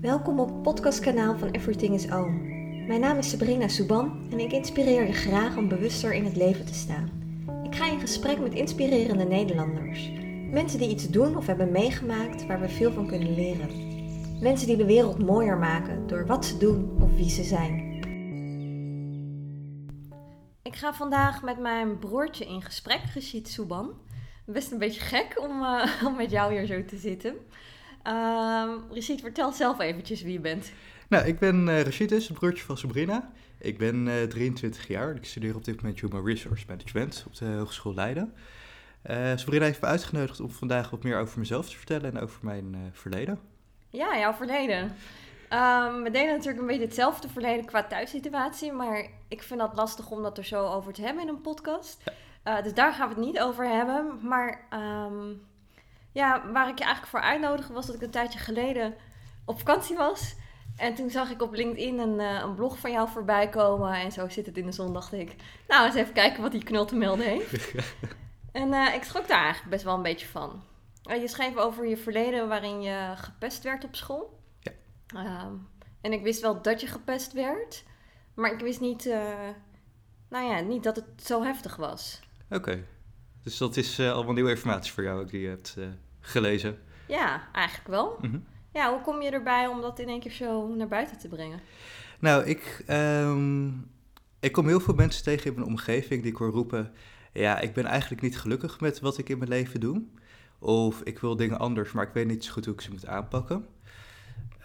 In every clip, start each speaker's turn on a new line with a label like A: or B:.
A: Welkom op het podcastkanaal van Everything is Oom. Mijn naam is Sabrina Souban en ik inspireer je graag om bewuster in het leven te staan. Ik ga in gesprek met inspirerende Nederlanders. Mensen die iets doen of hebben meegemaakt waar we veel van kunnen leren. Mensen die de wereld mooier maken door wat ze doen of wie ze zijn. Ik ga vandaag met mijn broertje in gesprek, Rashid Souban. Best een beetje gek om, uh, om met jou hier zo te zitten. Rashid, vertel zelf eventjes wie je bent.
B: Nou, ik ben uh, Rashid, het broertje van Sabrina. Ik ben uh, 23 jaar. Ik studeer op dit moment Human Resource Management op de Hogeschool Leiden. Uh, Sabrina heeft me uitgenodigd om vandaag wat meer over mezelf te vertellen en over mijn uh, verleden.
A: Ja, jouw verleden. Um, we delen natuurlijk een beetje hetzelfde verleden qua thuissituatie, maar ik vind dat lastig om dat er zo over te hebben in een podcast. Ja. Dus daar gaan we het niet over hebben. Maar um, ja, waar ik je eigenlijk voor uitnodigde was dat ik een tijdje geleden op vakantie was. En toen zag ik op LinkedIn een, uh, een blog van jou voorbij komen. En zo zit het in de zon, dacht ik. Nou, eens even kijken wat die knul te melden heeft. en uh, ik schrok daar eigenlijk best wel een beetje van. Uh, je schreef over je verleden waarin je gepest werd op school.
B: Ja.
A: Um, en ik wist wel dat je gepest werd. Maar ik wist niet, uh, nou ja, niet dat het zo heftig was.
B: Oké. Okay. Dus dat is allemaal nieuwe informatie voor jou ook die je hebt gelezen.
A: Ja, eigenlijk wel.
B: Mm -hmm.
A: Ja, hoe kom je erbij om dat in één keer zo naar buiten te brengen?
B: Nou, ik, um, ik kom heel veel mensen tegen in mijn omgeving die ik hoor roepen... ja, ik ben eigenlijk niet gelukkig met wat ik in mijn leven doe. Of ik wil dingen anders, maar ik weet niet zo goed hoe ik ze moet aanpakken.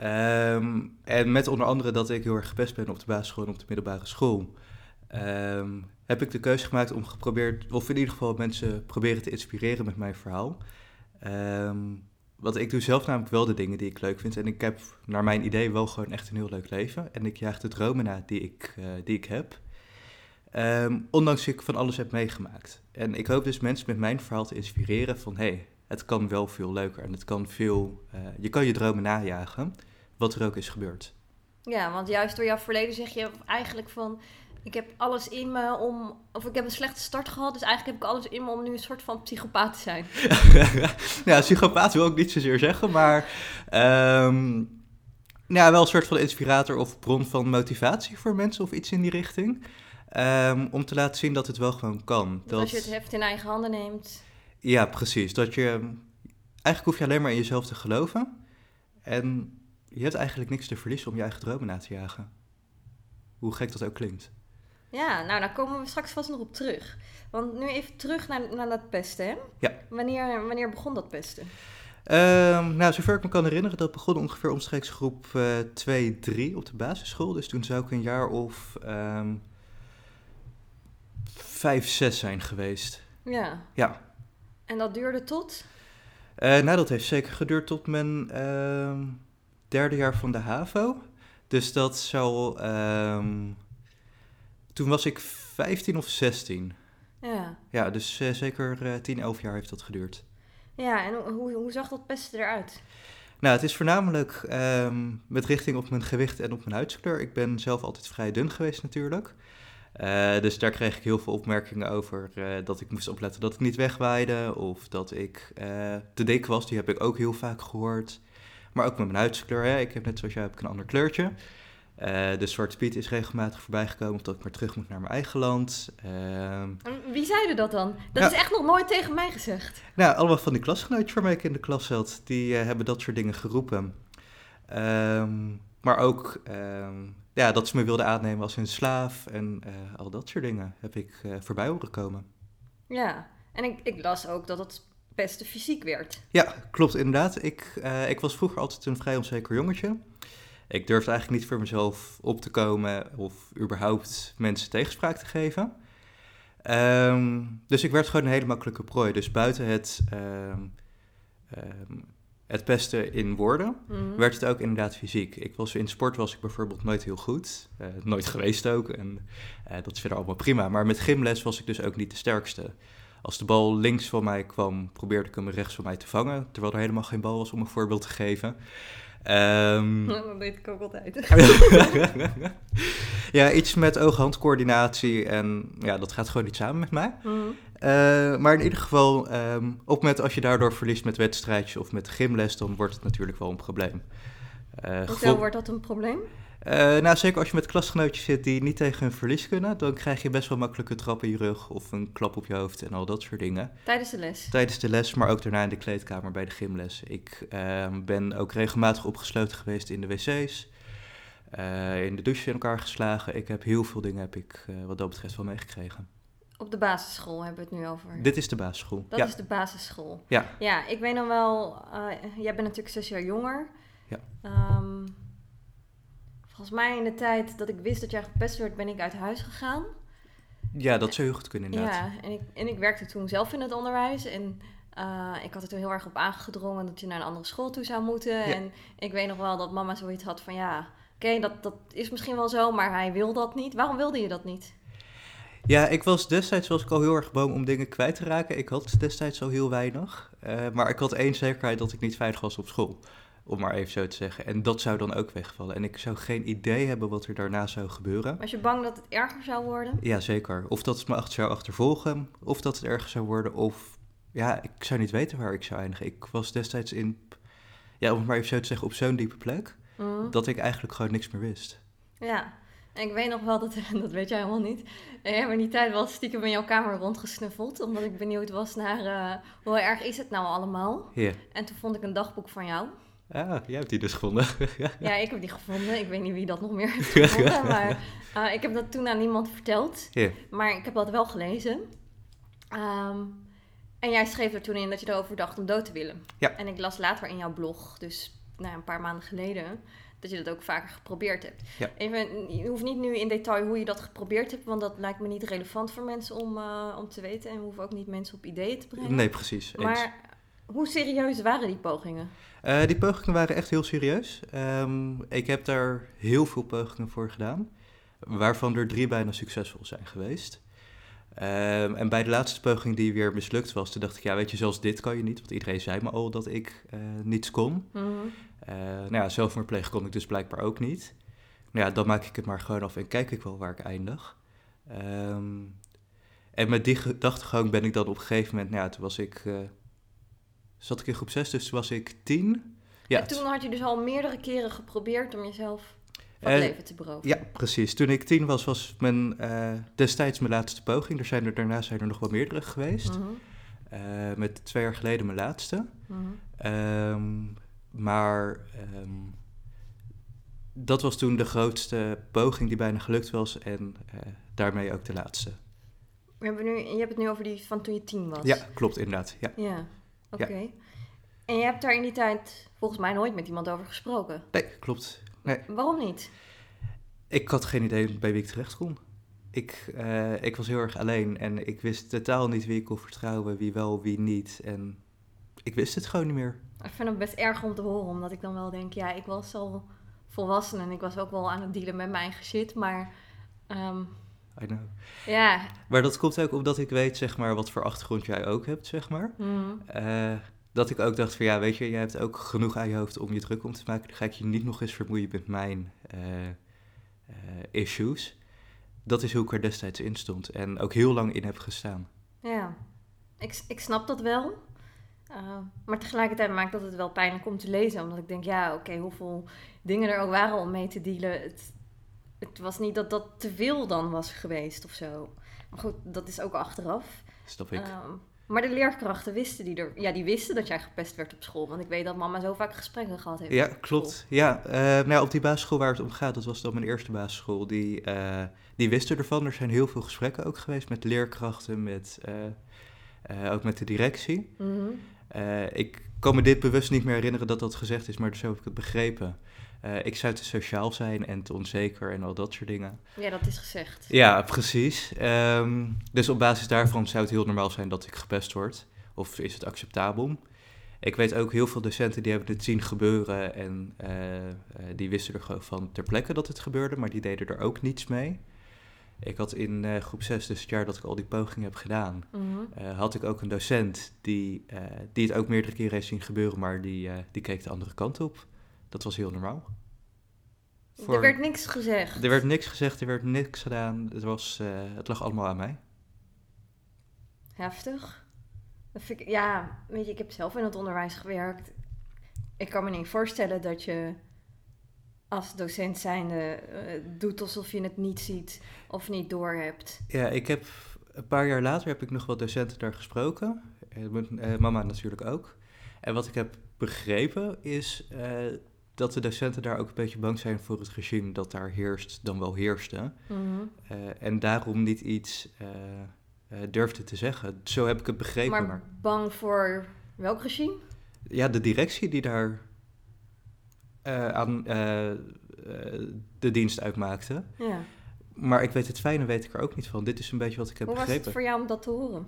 B: Um, en met onder andere dat ik heel erg gepest ben op de basisschool en op de middelbare school... Um, heb ik de keuze gemaakt om geprobeerd, of in ieder geval mensen proberen te inspireren met mijn verhaal. Um, want ik doe zelf namelijk wel de dingen die ik leuk vind. En ik heb naar mijn idee wel gewoon echt een heel leuk leven. En ik jaag de dromen na die ik, uh, die ik heb. Um, ondanks ik van alles heb meegemaakt. En ik hoop dus mensen met mijn verhaal te inspireren van... hé, hey, het kan wel veel leuker en het kan veel... Uh, je kan je dromen najagen, wat er ook is gebeurd.
A: Ja, want juist door jouw verleden zeg je eigenlijk van... ik heb alles in me om... of ik heb een slechte start gehad... dus eigenlijk heb ik alles in me om nu een soort van psychopaat te zijn.
B: ja, psychopaat wil ik niet zozeer zeggen, maar... Um, ja, wel een soort van inspirator of bron van motivatie voor mensen of iets in die richting. Um, om te laten zien dat het wel gewoon kan.
A: Dat, als je het heft in eigen handen neemt.
B: Ja, precies. Dat je... Eigenlijk hoef je alleen maar in jezelf te geloven. En je hebt eigenlijk niks te verliezen om je eigen dromen na te jagen. Hoe gek dat ook klinkt.
A: Ja, nou, daar komen we straks vast nog op terug. Want nu even terug naar, naar dat pesten, hè?
B: Ja.
A: Wanneer, wanneer begon dat pesten?
B: Um, nou, zover ik me kan herinneren, dat begon ongeveer omstreeks groep uh, 2, 3 op de basisschool. Dus toen zou ik een jaar of um, 5, 6 zijn geweest.
A: Ja.
B: Ja.
A: En dat duurde tot?
B: Uh, nou, dat heeft zeker geduurd tot mijn uh, derde jaar van de HAVO. Dus dat zou... Um, toen was ik 15 of 16.
A: Ja.
B: Ja, dus uh, zeker uh, 10, 11 jaar heeft dat geduurd.
A: Ja, en hoe, hoe zag dat pesten eruit?
B: Nou, het is voornamelijk um, met richting op mijn gewicht en op mijn huidskleur. Ik ben zelf altijd vrij dun geweest natuurlijk. Uh, dus daar kreeg ik heel veel opmerkingen over. Uh, dat ik moest opletten dat ik niet wegwaaide. Of dat ik uh, te dik was. Die heb ik ook heel vaak gehoord. Maar ook met mijn huidskleur. Hè. Ik heb net zoals jij heb ik een ander kleurtje. Uh, de Zwarte Piet is regelmatig voorbijgekomen. Of dat ik maar terug moet naar mijn eigen land. Uh,
A: Wie zeiden dat dan? Dat
B: nou,
A: is echt nog nooit tegen mij gezegd.
B: Nou, allemaal van die klasgenootjes waarmee ik in de klas zat. Die hebben dat soort dingen geroepen. Um, maar ook um, ja, dat ze me wilden aannemen als hun slaaf en uh, al dat soort dingen heb ik voorbij horen komen.
A: Ja, en ik, ik las ook dat het best fysiek werd.
B: Ja, klopt inderdaad. Ik, ik was vroeger altijd een vrij onzeker jongetje. Ik durfde eigenlijk niet voor mezelf op te komen of überhaupt mensen tegenspraak te geven. Um, dus ik werd gewoon een hele makkelijke prooi. Dus buiten het... Um, um, het pesten in woorden, mm-hmm. werd het ook inderdaad fysiek. Ik was, in sport was ik bijvoorbeeld nooit heel goed. Uh, nooit geweest ook. En uh, dat is verder allemaal prima. Maar met gymles was ik dus ook niet de sterkste. Als de bal links van mij kwam, probeerde ik hem rechts van mij te vangen. Terwijl er helemaal geen bal was om een voorbeeld te geven. Um,
A: dat deed ik ook altijd.
B: ja, iets met oog-handcoördinatie. En ja, dat gaat gewoon niet samen met mij.
A: Mm-hmm.
B: Uh, maar in ieder geval, um, op moment als je daardoor verliest met wedstrijdjes of met gymles, dan wordt het natuurlijk wel een probleem. Eh,
A: Hoezo
B: gevo-
A: wordt dat een probleem?
B: Eh, nou, zeker als je met klasgenootjes zit die niet tegen hun verlies kunnen, dan krijg je best wel makkelijk een trap in je rug of een klap op je hoofd en al dat soort dingen.
A: Tijdens de les.
B: Tijdens de les, maar ook daarna in de kleedkamer bij de gymles. Ik ehm, ben ook regelmatig opgesloten geweest in de wc's, eh, in de douche in elkaar geslagen. Ik heb heel veel dingen heb ik eh, wat dat betreft wel meegekregen.
A: Op de basisschool hebben we het nu over.
B: Dit is de basisschool.
A: Dat
B: ja.
A: is de basisschool.
B: Ja.
A: Ja, ik weet nog wel, jij bent natuurlijk zes jaar jonger.
B: Ja.
A: Ehm, volgens mij in de tijd dat ik wist dat jij gepest werd, ben ik uit huis gegaan.
B: ja, dat zou heel goed kunnen inderdaad.
A: Ja, en ik, en ik werkte toen zelf in het onderwijs. En eh, ik had er toen heel erg op aangedrongen dat je naar een andere school toe zou moeten.
B: Ja.
A: En ik weet nog wel dat mama zoiets had van ja, oké, dat, dat is misschien wel zo, maar hij wil dat niet. Waarom wilde je dat niet?
B: Ja, ik was destijds was ik al heel erg bang om dingen kwijt te raken. Ik had destijds al heel weinig. Eh, maar ik had één zekerheid dat ik niet veilig was op school. Om maar even zo te zeggen. En dat zou dan ook wegvallen. En ik zou geen idee hebben wat er daarna zou gebeuren.
A: Was je bang dat het erger zou worden?
B: Ja, zeker. Of dat het me achter zou achtervolgen. Of dat het erger zou worden. Of ja, ik zou niet weten waar ik zou eindigen. Ik was destijds in, ja, om het maar even zo te zeggen, op zo'n diepe plek.
A: Mhm.
B: Dat ik eigenlijk gewoon niks meer wist.
A: Ja, en ik weet nog wel dat, dat weet jij helemaal niet. Ik heb in die tijd wel stiekem in jouw kamer rondgesnuffeld, omdat ik benieuwd was naar eh, hoe erg is het nou allemaal.
B: Ja.
A: En toen vond ik een dagboek van jou.
B: Ah, jij hebt die dus gevonden. ja.
A: Ik heb die gevonden. Ik weet niet wie dat nog meer heeft gevonden, maar eh, ik heb dat toen aan niemand verteld. Maar ik heb dat wel gelezen. Ehm, en jij schreef er toen in dat je erover dacht om dood te willen.
B: Ja.
A: En ik las later in jouw blog, dus nou, een paar maanden geleden, dat je dat ook vaker geprobeerd hebt.
B: Ja.
A: Even, je hoeft niet nu in detail hoe je dat geprobeerd hebt, want dat lijkt me niet relevant voor mensen om, eh, om te weten. En we hoeven ook niet mensen op ideeën te brengen.
B: Nee, precies. eens.
A: maar hoe serieus waren die pogingen?
B: Eh, die pogingen waren echt heel serieus. Ehm, ik heb daar heel veel pogingen voor gedaan, waarvan er drie bijna succesvol zijn geweest. Ehm, en bij de laatste poging die weer mislukt was, toen dacht ik, ja, weet je, zelfs dit kan je niet. Want iedereen zei me al dat ik eh, niets kon. Eh, nou ja, zelfmoord plegen kon ik dus blijkbaar ook niet. Nou ja, dan maak ik het maar gewoon af en kijk ik wel waar ik eindig. Ehm, en met die gedachtegang ben ik dan op een gegeven moment, nou ja, toen was ik, zat ik in groep 6, dus toen was ik tien. Ja,
A: en toen had je dus al meerdere keren geprobeerd om jezelf van
B: Eh,
A: het leven te beroven.
B: Ja, precies. Toen ik tien was, was mijn, eh, destijds mijn laatste poging. Er zijn er, daarna zijn er nog wel meerdere geweest.
A: Mhm,
B: Eh, met twee jaar geleden mijn laatste.
A: mhm.
B: Ehm, maar ehm, dat was toen de grootste poging die bijna gelukt was. En daarmee ook de laatste.
A: We hebben nu, je hebt het nu over die van toen je tien was.
B: Ja, klopt inderdaad. Ja.
A: Ja, oké. En je hebt daar in die tijd volgens mij nooit met iemand over gesproken.
B: Nee, klopt. Nee,
A: Waarom niet?
B: ik had geen idee bij wie ik terecht kon. Ik, eh, ik was heel erg alleen en ik wist totaal niet wie ik kon vertrouwen, wie wel, wie niet. En ik wist het gewoon niet meer.
A: Ik vind het best erg om te horen, omdat ik dan wel denk, ja, ik was al volwassen en ik was ook wel aan het dealen met mijn eigen shit, maar ehm,
B: I know.
A: ja.
B: Maar dat komt ook omdat ik weet, zeg maar, wat voor achtergrond jij ook hebt, zeg maar.
A: mhm.
B: Eh, dat ik ook dacht van, ja, weet je, jij hebt ook genoeg aan je hoofd om je druk om te maken. Dan ga ik je niet nog eens vermoeien met mijn eh, eh, issues. Dat is hoe ik er destijds in stond en ook heel lang in heb gestaan.
A: Ja, ik, ik snap dat wel. Uh, maar tegelijkertijd maakt dat het wel pijnlijk om te lezen. Omdat ik denk, ja, oké, hoeveel dingen er ook waren om mee te dealen. Het, het was niet dat dat te veel dan was geweest of zo. Maar goed, dat is ook achteraf.
B: Snap ik.
A: Um, maar de leerkrachten wisten, die, er, ja, die wisten dat jij gepest werd op school. Want ik weet dat mama zo vaak gesprekken gehad heeft.
B: Ja, klopt. Ja, uh, nou, op die basisschool waar het om gaat, dat was dan mijn eerste basisschool, die, uh, die wisten ervan. Er zijn heel veel gesprekken ook geweest met leerkrachten, met, uh, ook met de directie.
A: Mm -hmm.
B: ik kan me dit bewust niet meer herinneren dat dat gezegd is, maar zo heb ik het begrepen. Ik zou te sociaal zijn en te onzeker en al dat soort dingen.
A: Ja, dat is gezegd.
B: Ja, precies. Um, dus op basis daarvan zou het heel normaal zijn dat ik gepest word. Of is het acceptabel? Ik weet ook heel veel docenten die hebben het zien gebeuren en uh, uh, die wisten er gewoon van ter plekke dat het gebeurde, maar die deden er ook niets mee. Ik had in uh, groep 6, dus het jaar dat ik al die pogingen heb gedaan,
A: Mm -hmm.
B: had ik ook een docent die, die het ook meerdere keren heeft zien gebeuren, maar die, die keek de andere kant op. Dat was heel normaal.
A: Voor... Er werd niks gezegd.
B: Er werd niks gezegd, er werd niks gedaan. Het, was, het lag allemaal aan mij.
A: Heftig. Dat vind ik, ja, weet je, ik heb zelf in het onderwijs gewerkt. Ik kan me niet voorstellen dat je als docent zijnde eh, doet alsof je het niet ziet of niet doorhebt?
B: Ja, ik heb een paar jaar later heb ik nog wat docenten daar gesproken. Eh, mijn eh, mama natuurlijk ook. En wat ik heb begrepen is eh, dat de docenten daar ook een beetje bang zijn voor het regime dat daar heerst, dan wel heerste.
A: Mhm.
B: Eh, en daarom niet iets eh, durfde te zeggen. Zo heb ik het begrepen.
A: Maar
B: maar
A: bang voor welk regime?
B: ja, de directie die daar aan de dienst uitmaakte.
A: Ja.
B: Maar ik weet het fijne weet ik er ook niet van. Dit is een beetje wat ik heb
A: Hoe was
B: begrepen.
A: het voor jou om dat te horen?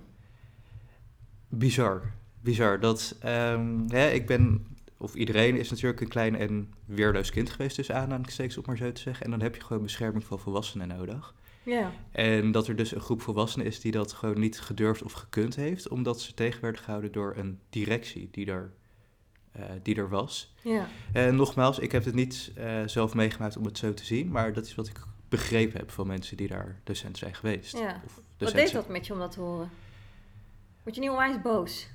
B: Bizar. Bizar. Dat, ehm, hè, ik ben, of iedereen is natuurlijk een klein en weerloos kind geweest, dus aanhalingstekens om maar zo te zeggen. En dan heb je gewoon bescherming van volwassenen nodig.
A: Ja.
B: En dat er dus een groep volwassenen is die dat gewoon niet gedurfd of gekund heeft, omdat ze tegen werden gehouden door een directie die er, eh, die er was.
A: Ja.
B: En nogmaals, ik heb het niet eh, zelf meegemaakt om het zo te zien, maar dat is wat ik begrepen heb van mensen die daar docent zijn geweest.
A: Ja.
B: Of
A: Wat deed dat met je om dat te horen? Word je niet onwijs boos?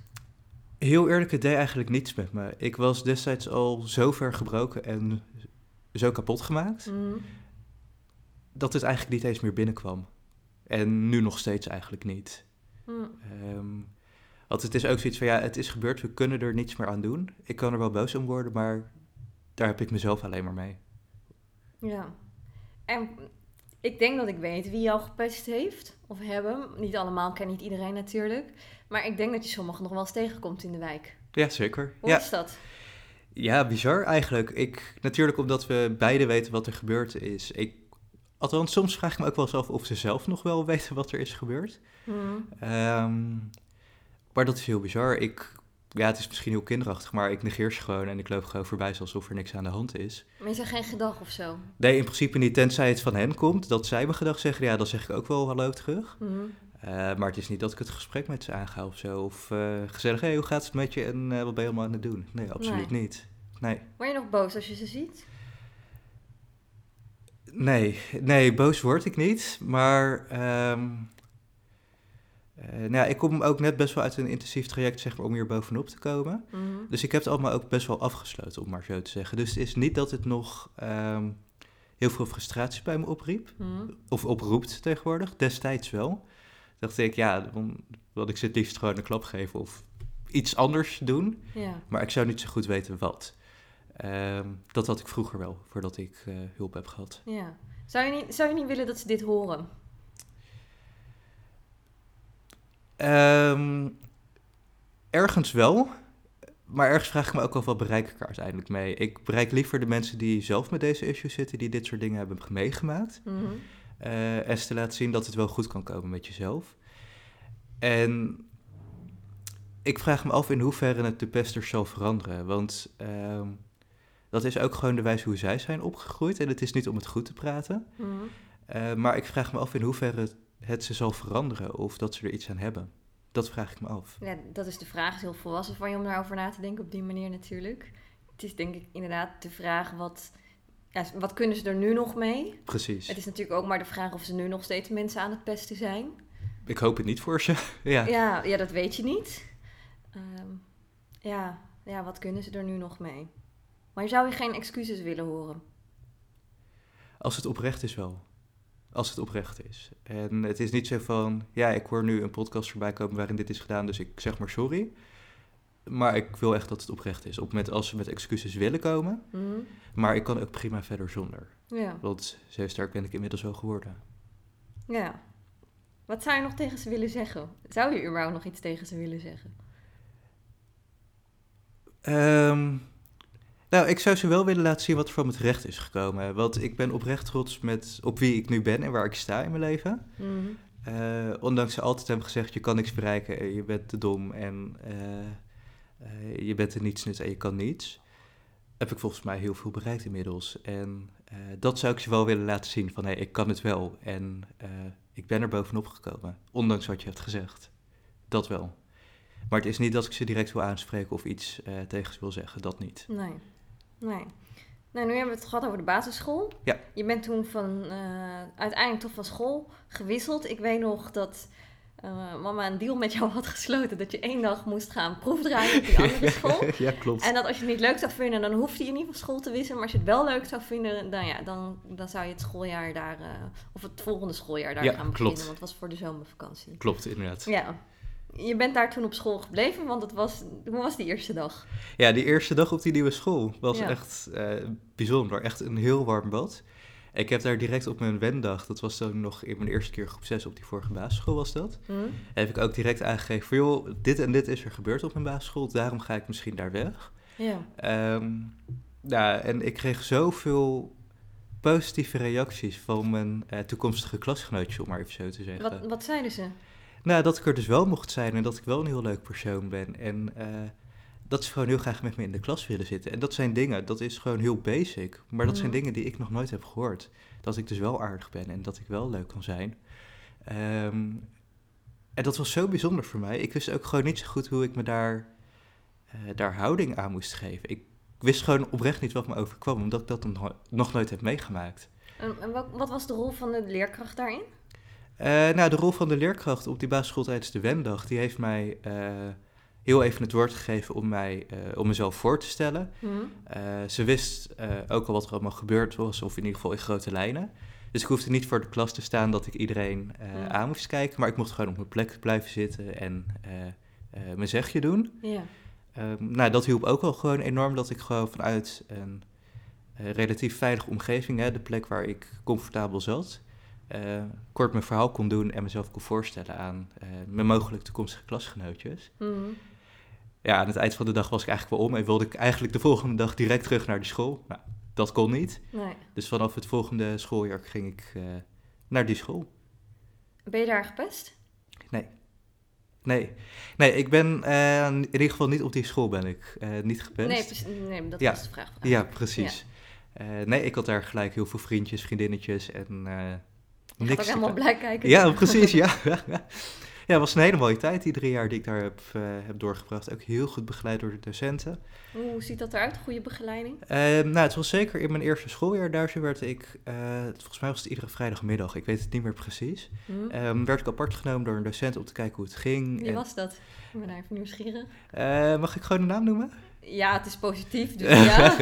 B: Heel eerlijk, het deed eigenlijk niets met me. Ik was destijds al zo ver gebroken en zo kapot gemaakt,
A: Mhm.
B: dat het eigenlijk niet eens meer binnenkwam. En nu nog steeds eigenlijk niet.
A: Hm.
B: Ehm, want het is ook zoiets van, ja, het is gebeurd, we kunnen er niets meer aan doen. Ik kan er wel boos om worden, maar daar heb ik mezelf alleen maar mee.
A: Ja. En ik denk dat ik weet wie jou gepest heeft of hebben. Niet allemaal, ken niet iedereen natuurlijk. Maar ik denk dat je sommigen nog wel eens tegenkomt in de wijk.
B: Ja, zeker.
A: Hoe
B: Ja.
A: is dat?
B: ja, bizar eigenlijk. Ik, natuurlijk omdat we beide weten wat er gebeurd is. Ik, althans, soms vraag ik me ook wel eens af of ze zelf nog wel weten wat er is gebeurd.
A: Hm.
B: Ehm, maar dat is heel bizar. Ik, ja, het is misschien heel kinderachtig, maar ik negeer ze gewoon en ik loop gewoon voorbij alsof er niks aan de hand is.
A: Maar is er geen gedag of zo?
B: Nee, in principe niet, tenzij het van hen komt, dat zij me gedag zeggen. Ja, dan zeg ik ook wel hallo terug.
A: Hm.
B: Eh, maar het is niet dat ik het gesprek met ze aanga of zo. Of eh, gezellig, hey, hoe gaat het met je en eh, wat ben je allemaal aan het doen? Nee, absoluut niet. Nee.
A: Word je nog boos als je ze ziet?
B: Nee, nee, boos word ik niet. Maar ehm, eh, nou ja, ik kom ook net best wel uit een intensief traject zeg maar, om hier bovenop te komen.
A: Hm.
B: Dus ik heb het allemaal ook best wel afgesloten, om maar zo te zeggen. Dus het is niet dat het nog ehm, heel veel frustratie bij me opriep.
A: Hm.
B: Of oproept tegenwoordig. Destijds wel. dacht ik, ja, wil ik ze het liefst gewoon een klap geven of iets anders doen.
A: Ja.
B: Maar ik zou niet zo goed weten wat. Ehm, dat had ik vroeger wel, voordat ik eh, hulp heb gehad.
A: ja. Zou, je niet, zou je niet willen dat ze dit horen?
B: Ehm, ergens wel. Maar ergens vraag ik me ook af, wat bereik ik er uiteindelijk mee? Ik bereik liever de mensen die zelf met deze issues zitten, die dit soort dingen hebben meegemaakt.
A: Mhm.
B: eh, en ze te laten zien dat het wel goed kan komen met jezelf. En ik vraag me af in hoeverre het de pesters zal veranderen. Want ehm, dat is ook gewoon de wijze hoe zij zijn opgegroeid. En het is niet om het goed te praten.
A: Mhm.
B: Eh, maar ik vraag me af in hoeverre het, ze zal veranderen of dat ze er iets aan hebben. Dat vraag ik me af.
A: Ja, dat is de vraag. Het is heel volwassen van je om daarover na te denken op die manier natuurlijk. Het is denk ik inderdaad de vraag wat, ja, wat kunnen ze er nu nog mee?
B: Precies.
A: Het is natuurlijk ook maar de vraag of ze nu nog steeds mensen aan het pesten zijn.
B: Ik hoop het niet voor ze. ja.
A: Ja, ja dat weet je niet. Ehm, ja, ja, wat kunnen ze er nu nog mee? Maar zou je geen excuses willen horen?
B: Als het oprecht is wel. Als het oprecht is. En het is niet zo van, ja, ik hoor nu een podcast voorbij komen waarin dit is gedaan, dus ik zeg maar sorry. Maar ik wil echt dat het oprecht is. Op het moment als ze met excuses willen komen.
A: Mhm.
B: Maar ik kan ook prima verder zonder.
A: Ja,
B: Want zo sterk ben ik inmiddels wel geworden.
A: ja. Wat zou je nog tegen ze willen zeggen? Zou je überhaupt nog iets tegen ze willen zeggen?
B: Ehm, nou, ik zou ze wel willen laten zien wat er van me terecht is gekomen. Want ik ben oprecht trots met, op wie ik nu ben en waar ik sta in mijn leven.
A: Mhm.
B: Eh, ondanks ze altijd hebben gezegd, je kan niks bereiken, en je bent te dom en eh, eh, je bent er niets nut en je kan niets. Heb ik volgens mij heel veel bereikt inmiddels. En dat zou ik ze wel willen laten zien, van hé, ik kan het wel. En ik ben er bovenop gekomen, ondanks wat je hebt gezegd. Dat wel. Maar het is niet dat ik ze direct wil aanspreken of iets tegen ze wil zeggen, dat niet.
A: Nee. Nee. Nou, nu hebben we het gehad over de basisschool.
B: Ja.
A: Je bent toen van, eh, uiteindelijk toch van school gewisseld. Ik weet nog dat eh, mama een deal met jou had gesloten dat je één dag moest gaan proefdraaien op die andere school.
B: ja, klopt.
A: En dat als je het niet leuk zou vinden, dan hoefde je ieder geval school te wisselen. Maar als je het wel leuk zou vinden, dan, ja, dan, dan zou je het schooljaar daar, eh, of het volgende schooljaar daar
B: Ja,
A: gaan
B: klopt.
A: beginnen. Want het was voor de zomervakantie.
B: Klopt, inderdaad.
A: Ja. Je bent daar toen op school gebleven, want het was, hoe was die eerste dag?
B: Ja, die eerste dag op die nieuwe school was
A: Ja.
B: echt eh, bijzonder. Echt een heel warm bad. Ik heb daar direct op mijn wendag, dat was dan nog in mijn eerste keer groep 6 op die vorige basisschool was dat.
A: Hm?
B: Heb ik ook direct aangegeven van joh, dit en dit is er gebeurd op mijn basisschool, daarom ga ik misschien daar weg.
A: Ja.
B: Ja, en ik kreeg zoveel positieve reacties van mijn eh, toekomstige klasgenootjes, om maar even zo te zeggen.
A: Wat, wat zeiden ze?
B: Nou, dat ik er dus wel mocht zijn en dat ik wel een heel leuk persoon ben. En eh, dat ze gewoon heel graag met me in de klas willen zitten. En dat zijn dingen, dat is gewoon heel basic. Maar dat zijn
A: Mhm.
B: dingen die ik nog nooit heb gehoord. Dat ik dus wel aardig ben en dat ik wel leuk kan zijn. Ehm, en dat was zo bijzonder voor mij. Ik wist ook gewoon niet zo goed hoe ik me daar, eh, daar houding aan moest geven. Ik wist gewoon oprecht niet wat me overkwam, omdat ik dat nog, nog nooit heb meegemaakt.
A: En, en wat, wat was de rol van de leerkracht daarin?
B: Eh, nou, de rol van de leerkracht op die basisschool tijdens de wendag, die heeft mij eh, heel even het woord gegeven om, mij, eh, om mezelf voor te stellen.
A: Hm?
B: Eh, ze wist ook al wat er allemaal gebeurd was, of in ieder geval in grote lijnen. Dus ik hoefde niet voor de klas te staan dat ik iedereen
A: Hmm.
B: aan moest kijken, maar ik mocht gewoon op mijn plek blijven zitten en mijn zegje doen. Ehm, nou, dat hielp ook wel gewoon enorm dat ik gewoon vanuit een relatief veilige omgeving, hè, de plek waar ik comfortabel zat, eh, kort mijn verhaal kon doen en mezelf kon voorstellen aan eh, mijn mogelijk toekomstige klasgenootjes.
A: Hm.
B: Ja, aan het eind van de dag was ik eigenlijk wel om en wilde ik eigenlijk de volgende dag direct terug naar de school. Nou, dat kon niet.
A: Nee.
B: Dus vanaf het volgende schooljaar ging ik eh, naar die school.
A: Ben je daar gepest?
B: Nee, nee ik ben in ieder geval niet op die school ben ik niet gepest.
A: Nee, nee, dat
B: Ja.
A: was de vraag.
B: Ja, precies. Nee, ik had daar gelijk heel veel vriendjes, vriendinnetjes en
A: Je gaat
B: niks.
A: helemaal blij kijken.
B: Ja, precies, ja. ja, het was een hele mooie tijd, die drie jaar die ik daar heb, eh, heb doorgebracht. Ook heel goed begeleid door de docenten.
A: Hoe ziet dat eruit? Goede begeleiding?
B: Eh, nou, het was zeker in mijn eerste schooljaar, daar werd ik, eh, volgens mij was het iedere vrijdagmiddag, ik weet het niet meer precies,
A: Hm?
B: Ehm, werd ik apart genomen door een docent om te kijken hoe het ging.
A: Wie
B: En,
A: was dat? Ik ben daar even nieuwsgierig.
B: eh, mag ik gewoon de naam noemen?
A: Ja, het is positief, dus ja.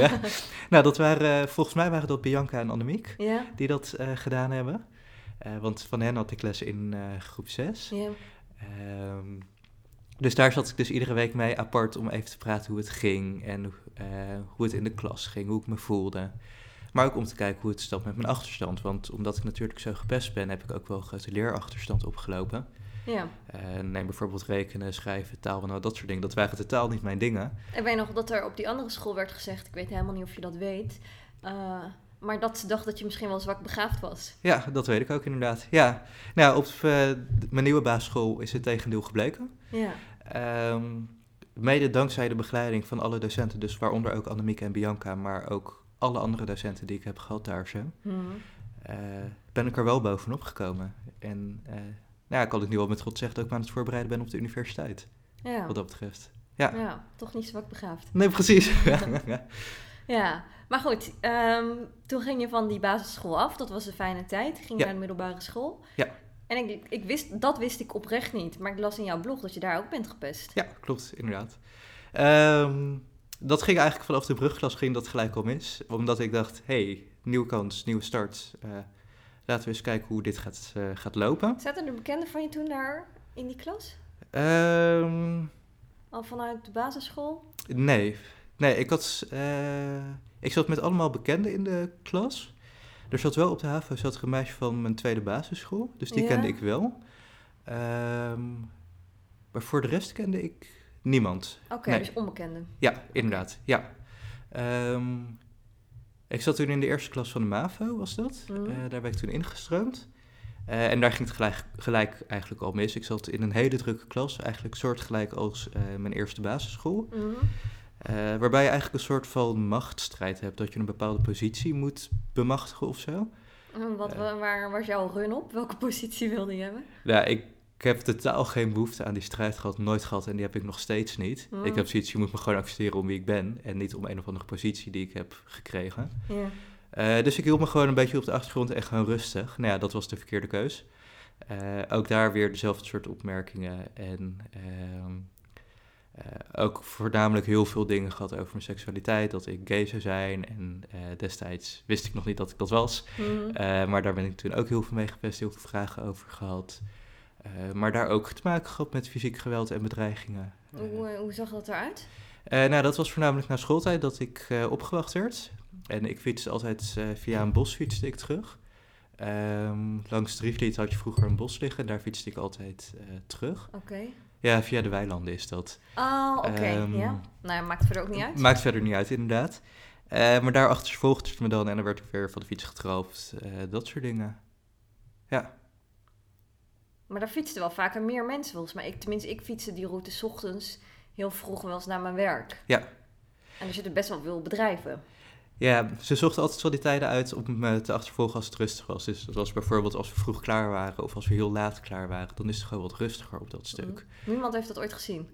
B: Nou, dat waren, volgens mij waren dat Bianca en Annemiek
A: ja.
B: die dat gedaan hebben. Eh, want van hen had ik les in eh, groep 6.
A: Ja.
B: Ehm, dus daar zat ik dus iedere week mee apart om even te praten hoe het ging en eh, hoe het in de klas ging, hoe ik me voelde. Maar ook om te kijken hoe het stond met mijn achterstand. Want omdat ik natuurlijk zo gepest ben, heb ik ook wel een grote leerachterstand opgelopen.
A: ja.
B: Neem bijvoorbeeld rekenen, schrijven, taal, nou, dat soort dingen. Dat waren totaal niet mijn dingen.
A: Ik weet nog dat er op die andere school werd gezegd, ik weet helemaal niet of je dat weet, maar dat ze dacht dat je misschien wel zwak begaafd was.
B: Ja, dat weet ik ook inderdaad. Ja, nou, op eh, mijn nieuwe basisschool is het tegendeel gebleken.
A: Ja.
B: Ehm, mede dankzij de begeleiding van alle docenten, dus waaronder ook Annemieke en Bianca, maar ook alle andere docenten die ik heb gehad daar zo,
A: Hm.
B: eh, ben ik er wel bovenop gekomen. En eh, nou, ja, kan ik nu al met trots zeggen dat ik me aan het voorbereiden ben op de universiteit,
A: Ja.
B: wat dat betreft. Ja.
A: ja, toch niet zwak begaafd.
B: Nee, precies.
A: Ja, maar goed, ehm, toen ging je van die basisschool af, dat was een fijne tijd, ging je
B: Ja.
A: naar de middelbare school.
B: Ja.
A: En ik, ik wist, dat wist ik oprecht niet, maar ik las in jouw blog dat je daar ook bent gepest.
B: ja, klopt, inderdaad. Ehm, dat ging eigenlijk vanaf de brugklas ging dat gelijk al mis. Omdat ik dacht, hey, nieuwe kans, nieuwe start. Eh, laten we eens kijken hoe dit gaat, eh, gaat lopen.
A: Zaten er bekenden van je toen daar in die klas?
B: Ehm,
A: Al vanuit de basisschool?
B: nee, nee ik, had, eh, ik zat met allemaal bekenden in de klas. Er zat wel op de HAVO zat er een meisje van mijn tweede basisschool. Dus die
A: Ja.
B: kende ik wel. Ehm, maar voor de rest kende ik niemand.
A: Oké,
B: Nee.
A: dus onbekenden.
B: Ja, inderdaad. Ja. Ehm, ik zat toen in de eerste klas van de MAVO, was dat.
A: Mhm.
B: Eh, daar ben ik toen ingestroomd. Eh, en daar ging het gelijk, gelijk eigenlijk al mis. Ik zat in een hele drukke klas, eigenlijk soortgelijk als mijn eerste basisschool.
A: Mhm.
B: Eh, waarbij je eigenlijk een soort van machtsstrijd hebt, dat je een bepaalde positie moet bemachtigen of zo.
A: Wat,
B: Eh.
A: waar was jouw run op? Welke positie wilde je hebben?
B: Ja, ik, ik heb totaal geen behoefte aan die strijd gehad, nooit gehad en die heb ik nog steeds niet.
A: Mhm.
B: Ik heb zoiets, je moet me gewoon accepteren om wie ik ben en niet om een of andere positie die ik heb gekregen. Eh, dus ik hield me gewoon een beetje op de achtergrond en gewoon rustig. Nou ja, dat was de verkeerde keus. Ook daar weer dezelfde soort opmerkingen. En ehm, eh, ook voornamelijk heel veel dingen gehad over mijn seksualiteit. Dat ik gay zou zijn. En eh, destijds wist ik nog niet dat ik dat was.
A: Mhm.
B: Eh, maar daar ben ik toen ook heel veel mee gepest, heel veel vragen over gehad. Eh, maar daar ook te maken gehad met fysiek geweld en bedreigingen. Eh,
A: hoe, eh, hoe zag dat eruit?
B: eh, nou, dat was voornamelijk na schooltijd dat ik eh, opgewacht werd. En ik fietste altijd eh, via een bos fietste ik terug. Ehm, langs Drievliet had je vroeger een bos liggen. Daar fietste ik altijd eh, terug.
A: Oké.
B: Ja, via de weilanden is dat.
A: Oh, oké.
B: Ehm,
A: ja. Nou ja, maakt verder ook niet uit.
B: Maakt verder niet uit, inderdaad. Eh, maar daar achtervolgde ze me dan en dan werd ik weer van de fiets getrapt. eh, dat soort dingen. Ja.
A: Maar daar fietsten wel vaker meer mensen volgens mij. Ik, tenminste, ik fietste die route 's ochtends heel vroeg wel eens naar mijn werk.
B: Ja.
A: En er zitten best wel veel bedrijven.
B: Ja, ze zochten altijd wel die tijden uit om me te achtervolgen als het rustig was. Dus dat was bijvoorbeeld als we vroeg klaar waren of als we heel laat klaar waren. Dan is het gewoon wat rustiger op dat stuk.
A: Mhm. Niemand heeft dat ooit gezien.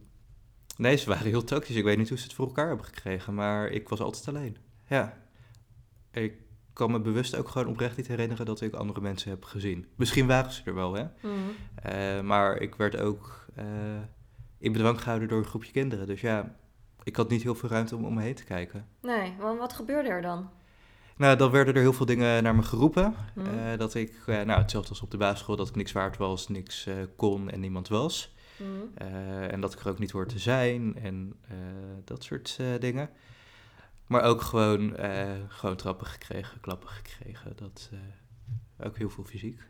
B: Nee, ze waren heel tactisch. Ik weet niet hoe ze het voor elkaar hebben gekregen, maar ik was altijd alleen. Ja. Ik kan me bewust ook gewoon oprecht niet herinneren dat ik andere mensen heb gezien. Misschien waren ze er wel, hè.
A: Mhm.
B: Eh, maar ik werd ook eh, in bedwang gehouden door een groepje kinderen. Dus ja, ik had niet heel veel ruimte om om me heen te kijken.
A: Nee, want wat gebeurde er dan?
B: Nou, dan werden er heel veel dingen naar me geroepen.
A: Mhm.
B: Eh, dat ik, eh, nou, hetzelfde als op de basisschool, dat ik niks waard was, niks eh, kon en niemand was. Eh, en dat ik er ook niet hoorde te zijn en dat soort dingen. Maar ook gewoon, gewoon trappen gekregen, klappen gekregen. Dat, ook heel veel fysiek.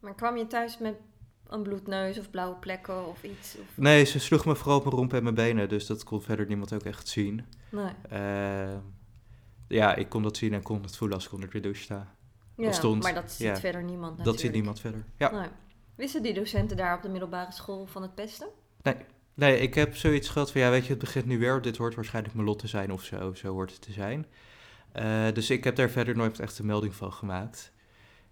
A: Maar kwam je thuis met een bloedneus of blauwe plekken of iets? Of...
B: Nee, ze sloeg me vooral op mijn romp en mijn benen, dus dat kon verder niemand ook echt zien.
A: Nee.
B: Eh, ja, ik kon dat zien en kon het voelen als ik onder de douche sta.
A: Ja,
B: stond,
A: maar dat ziet
B: ja.
A: verder niemand natuurlijk.
B: Dat ziet niemand verder. Ja.
A: Nee. Wisten die docenten daar op de middelbare school van het pesten?
B: Nee, ik heb zoiets gehad van, ja, weet je, het begint nu weer. Dit hoort waarschijnlijk mijn lot te zijn of zo, zo hoort het te zijn. Eh, dus ik heb daar verder nooit echt een melding van gemaakt.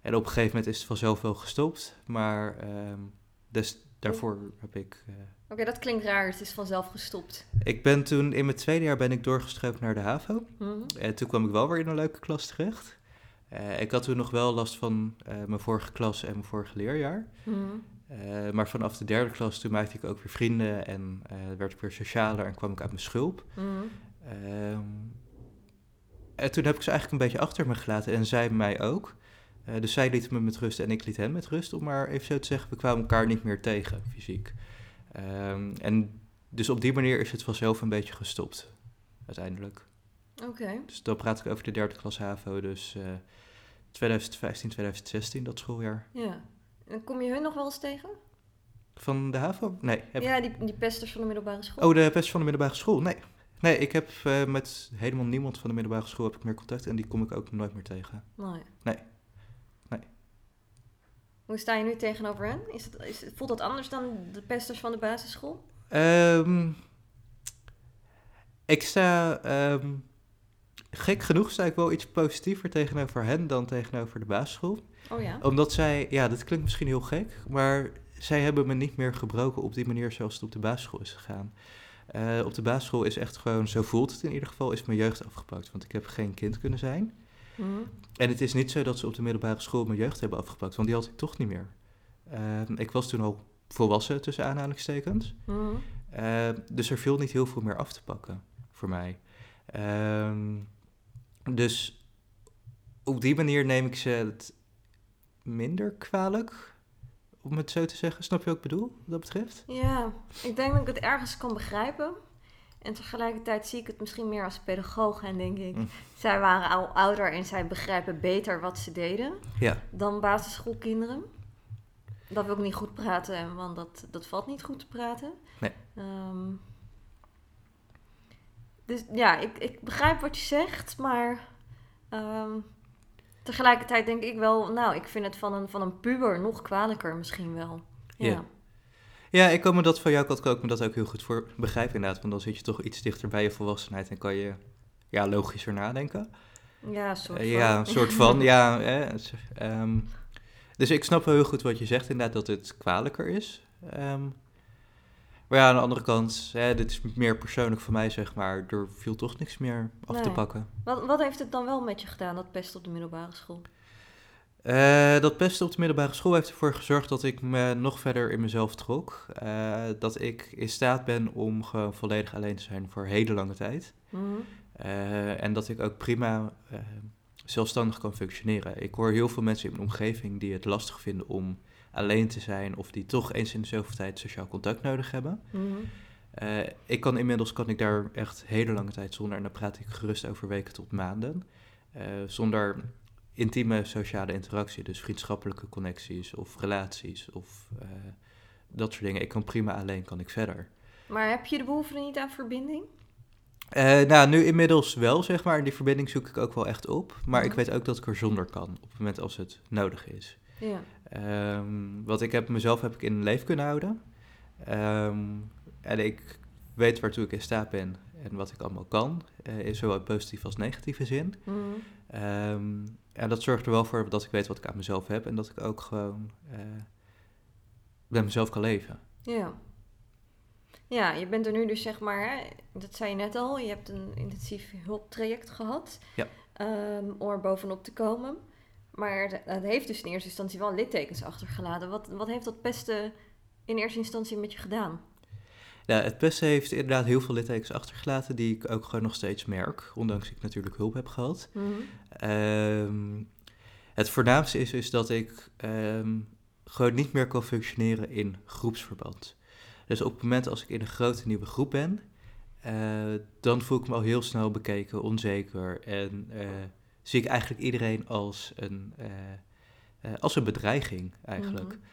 B: En op een gegeven moment is het vanzelf wel gestopt, maar ehm, des, daarvoor heb ik... eh,
A: Oké, dat klinkt raar. Het is vanzelf gestopt.
B: ik ben toen, in mijn tweede jaar ben ik doorgestroomd naar de HAVO.
A: Mhm.
B: En toen kwam ik wel weer in een leuke klas terecht. Eh, ik had toen nog wel last van eh, mijn vorige klas en mijn vorige leerjaar.
A: Mhm.
B: Maar vanaf de derde klas toen maakte ik ook weer vrienden en werd ik weer socialer en kwam ik uit mijn schulp.
A: Mhm.
B: Ehm, en toen heb ik ze eigenlijk een beetje achter me gelaten en zij mij ook. Eh, dus zij lieten me met rust en ik liet hen met rust, om maar even zo te zeggen, we kwamen elkaar niet meer tegen, fysiek. Ehm, en dus op die manier is het vanzelf een beetje gestopt, uiteindelijk.
A: Oké.
B: Dus dan praat ik over de derde klas HAVO, dus eh 2015, 2016, dat schooljaar.
A: Ja. En kom je hun nog wel eens tegen?
B: Van de HAVO? Nee. Heb...
A: Ja, die, die pesters van de middelbare school.
B: Oh, de pest van de middelbare school? Nee. Nee, ik heb eh, met helemaal niemand van de middelbare school heb ik meer contact en die kom ik ook nooit meer tegen.
A: Nee. Hoe sta je nu tegenover hen? Is het, is, voelt dat anders dan de pesters van de basisschool?
B: Ehm, ik sta, ehm, gek genoeg sta ik wel iets positiever tegenover hen dan tegenover de basisschool.
A: Oh ja?
B: Omdat zij, ja, dat klinkt misschien heel gek, maar zij hebben me niet meer gebroken op die manier zoals het op de basisschool is gegaan. Eh, op de basisschool is echt gewoon, zo voelt het in ieder geval, is mijn jeugd afgepakt. Want ik heb geen kind kunnen zijn.
A: Mhm.
B: En het is niet zo dat ze op de middelbare school mijn jeugd hebben afgepakt, want die had ik toch niet meer. Ehm, ik was toen al volwassen, tussen aanhalingstekens. Ehm, dus er viel niet heel veel meer af te pakken voor mij. Ehm, dus op die manier neem ik ze het minder kwalijk, om het zo te zeggen. Snap je wat ik bedoel, wat dat betreft?
A: Ja, ik denk dat ik het ergens kan begrijpen. En tegelijkertijd zie ik het misschien meer als pedagoog. En denk ik,
B: Mm.
A: zij waren al ouder en zij begrijpen beter wat ze deden
B: Ja.
A: dan basisschoolkinderen. Dat wil ik niet goed praten, want dat, dat valt niet goed te praten.
B: Nee.
A: Ehm, dus ja, ik, ik begrijp wat je zegt, maar ehm, tegelijkertijd denk ik wel, nou, ik vind het van een, van een puber nog kwalijker misschien wel. Ja.
B: Ja. Ja, ik kan me dat van jou kant kan ik me dat ook heel goed voor begrijpen inderdaad. Want dan zit je toch iets dichter bij je volwassenheid en kan je ja, logischer nadenken.
A: Ja, een soort
B: Eh,
A: van.
B: ja, een soort van, ja. Hè, ehm, dus ik snap wel heel goed wat je zegt, inderdaad, dat het kwalijker is. Ehm, maar ja, aan de andere kant, hè, dit is meer persoonlijk voor mij, zeg maar. Er viel toch niks meer af te pakken.
A: Wat, wat heeft het dan wel met je gedaan, dat pest op de middelbare school?
B: Eh, dat pesten op de middelbare school heeft ervoor gezorgd dat ik me nog verder in mezelf trok. Eh, dat ik in staat ben om gewoon volledig alleen te zijn voor hele lange tijd.
A: Mhm.
B: Eh, en dat ik ook prima zelfstandig kan functioneren. Ik hoor heel veel mensen in mijn omgeving die het lastig vinden om alleen te zijn of die toch eens in de zoveel tijd sociaal contact nodig hebben.
A: Mhm.
B: Ik kan inmiddels kan ik daar echt hele lange tijd zonder, en dan praat ik gerust over weken tot maanden, zonder intieme sociale interactie, dus vriendschappelijke connecties of relaties of eh, dat soort dingen. Ik kan prima alleen, kan ik verder.
A: Maar heb je de behoefte niet aan verbinding?
B: Eh, nou, nu inmiddels wel, zeg maar. Die verbinding zoek ik ook wel echt op. Maar ik weet ook dat ik er zonder kan, op het moment als het nodig is.
A: Ja.
B: Ehm, wat ik heb, mezelf heb ik in leven kunnen houden. Ehm, en ik weet waartoe ik in staat ben en wat ik allemaal kan. eh, in zowel positieve als negatieve zin.
A: Mhm.
B: Ehm, en dat zorgt er wel voor dat ik weet wat ik aan mezelf heb. En dat ik ook gewoon eh bij mezelf kan leven.
A: Ja. Ja, je bent er nu dus zeg maar, hè, dat zei je net al, je hebt een intensief hulptraject gehad
B: Ja.
A: ehm, om er bovenop te komen. Maar het- het heeft dus in eerste instantie wel littekens achtergelaten. Wat, wat heeft dat pesten in eerste instantie met je gedaan?
B: Ja, het pesten heeft inderdaad heel veel littekens achtergelaten die ik ook gewoon nog steeds merk. Ondanks ik natuurlijk hulp heb gehad.
A: Mhm.
B: Ehm, het voornaamste is, is dat ik ehm, gewoon niet meer kan functioneren in groepsverband. Dus op het moment als ik in een grote nieuwe groep ben, eh, dan voel ik me al heel snel bekeken, onzeker. En eh, zie ik eigenlijk iedereen als een, eh, als een bedreiging eigenlijk.
A: Mhm.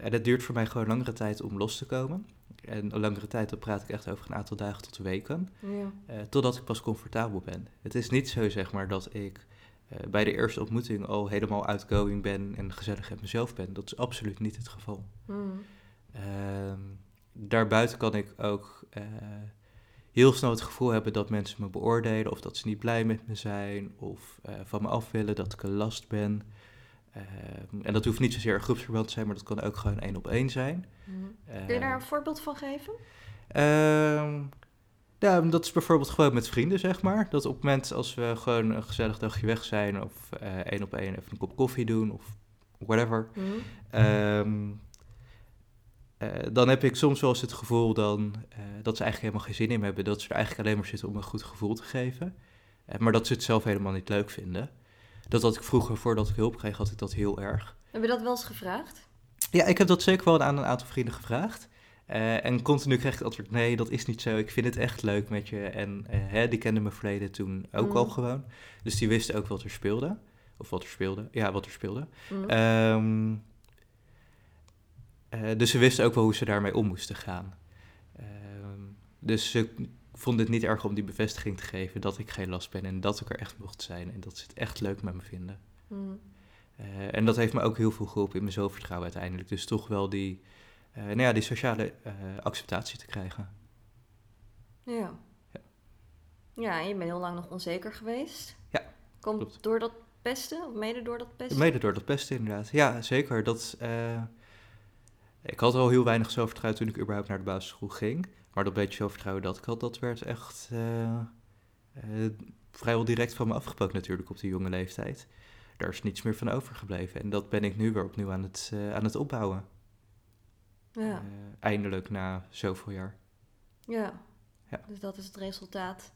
B: En het duurt voor mij gewoon langere tijd om los te komen. En een langere tijd, dan praat ik echt over een aantal dagen tot weken.
A: Ja.
B: Eh, totdat ik pas comfortabel ben. Het is niet zo, zeg maar, dat ik eh, bij de eerste ontmoeting al helemaal outgoing ben en gezellig met mezelf ben. Dat is absoluut niet het geval.
A: Mhm.
B: Ehm, daarbuiten kan ik ook eh, heel snel het gevoel hebben dat mensen me beoordelen of dat ze niet blij met me zijn of van me af willen dat ik een last ben. Ehm, en dat hoeft niet zozeer een groepsverband te zijn, maar dat kan ook gewoon één op één zijn.
A: Mhm. Kun je daar een voorbeeld van geven?
B: Ehm, ja, dat is bijvoorbeeld gewoon met vrienden, zeg maar. Dat op het moment als we gewoon een gezellig dagje weg zijn... of eh, één op één even een kop koffie doen of whatever...
A: Mhm.
B: ehm, eh, dan heb ik soms wel eens het gevoel dan, eh, dat ze eigenlijk helemaal geen zin in hebben. Dat ze er eigenlijk alleen maar zitten om een goed gevoel te geven. Maar dat ze het zelf helemaal niet leuk vinden. Dat had ik vroeger, voordat ik hulp kreeg, had ik dat heel erg.
A: Heb je dat wel eens gevraagd?
B: Ja, ik heb dat zeker wel aan een aantal vrienden gevraagd. Eh, en continu kreeg ik het antwoord, nee, dat is niet zo. Ik vind het echt leuk met je. En eh, hè, die kenden me verleden toen ook al
A: Mhm.
B: gewoon. Dus die wisten ook wat er speelde. Of wat er speelde. Ja, wat er speelde.
A: Mhm.
B: Ehm, eh, dus ze wisten ook wel hoe ze daarmee om moesten gaan. Ehm, dus ze vonden het niet erg om die bevestiging te geven dat ik geen last ben. En dat ik er echt mocht zijn. En dat ze het echt leuk met me vinden.
A: Mhm.
B: Eh, en dat heeft me ook heel veel geholpen in mijn zelfvertrouwen uiteindelijk. Dus toch wel die, eh, nou ja, die sociale eh, acceptatie te krijgen.
A: Ja. Ja, en je bent heel lang nog onzeker geweest.
B: Ja,
A: Komt
B: klopt.
A: door dat pesten? Of mede door dat pesten?
B: Mede door dat pesten inderdaad. Ja, zeker. Dat, ik had al heel weinig zelfvertrouwen toen ik überhaupt naar de basisschool ging. Maar dat beetje zelfvertrouwen dat ik had, dat werd echt eh, eh, vrijwel direct van me afgepakt natuurlijk op die jonge leeftijd. Daar is niets meer van overgebleven. En dat ben ik nu weer opnieuw aan het, eh, aan het opbouwen.
A: Ja.
B: Eindelijk na zoveel jaar.
A: ja.
B: Ja.
A: Dus dat is het resultaat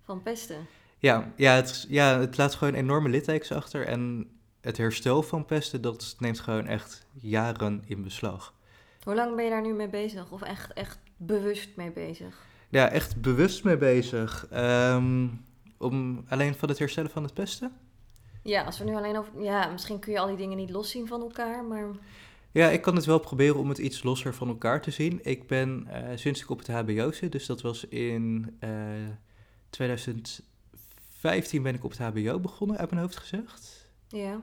A: van pesten.
B: Ja, ja, het, ja, het laat gewoon enorme littekens achter. En het herstel van pesten, dat neemt gewoon echt jaren in beslag.
A: Hoe lang ben je daar nu mee bezig? Of echt, echt bewust mee bezig?
B: Ja, echt bewust mee bezig. Ehm, om alleen van het herstellen van het pesten?
A: Ja, als we nu alleen over... Ja, misschien kun je al die dingen niet loszien van elkaar, maar...
B: Ja, ik kan het wel proberen om het iets losser van elkaar te zien. Ik ben eh, sinds ik op het HBO zit, dus dat was in eh 2015 ben ik op het HBO begonnen, uit mijn hoofd gezegd.
A: Ja,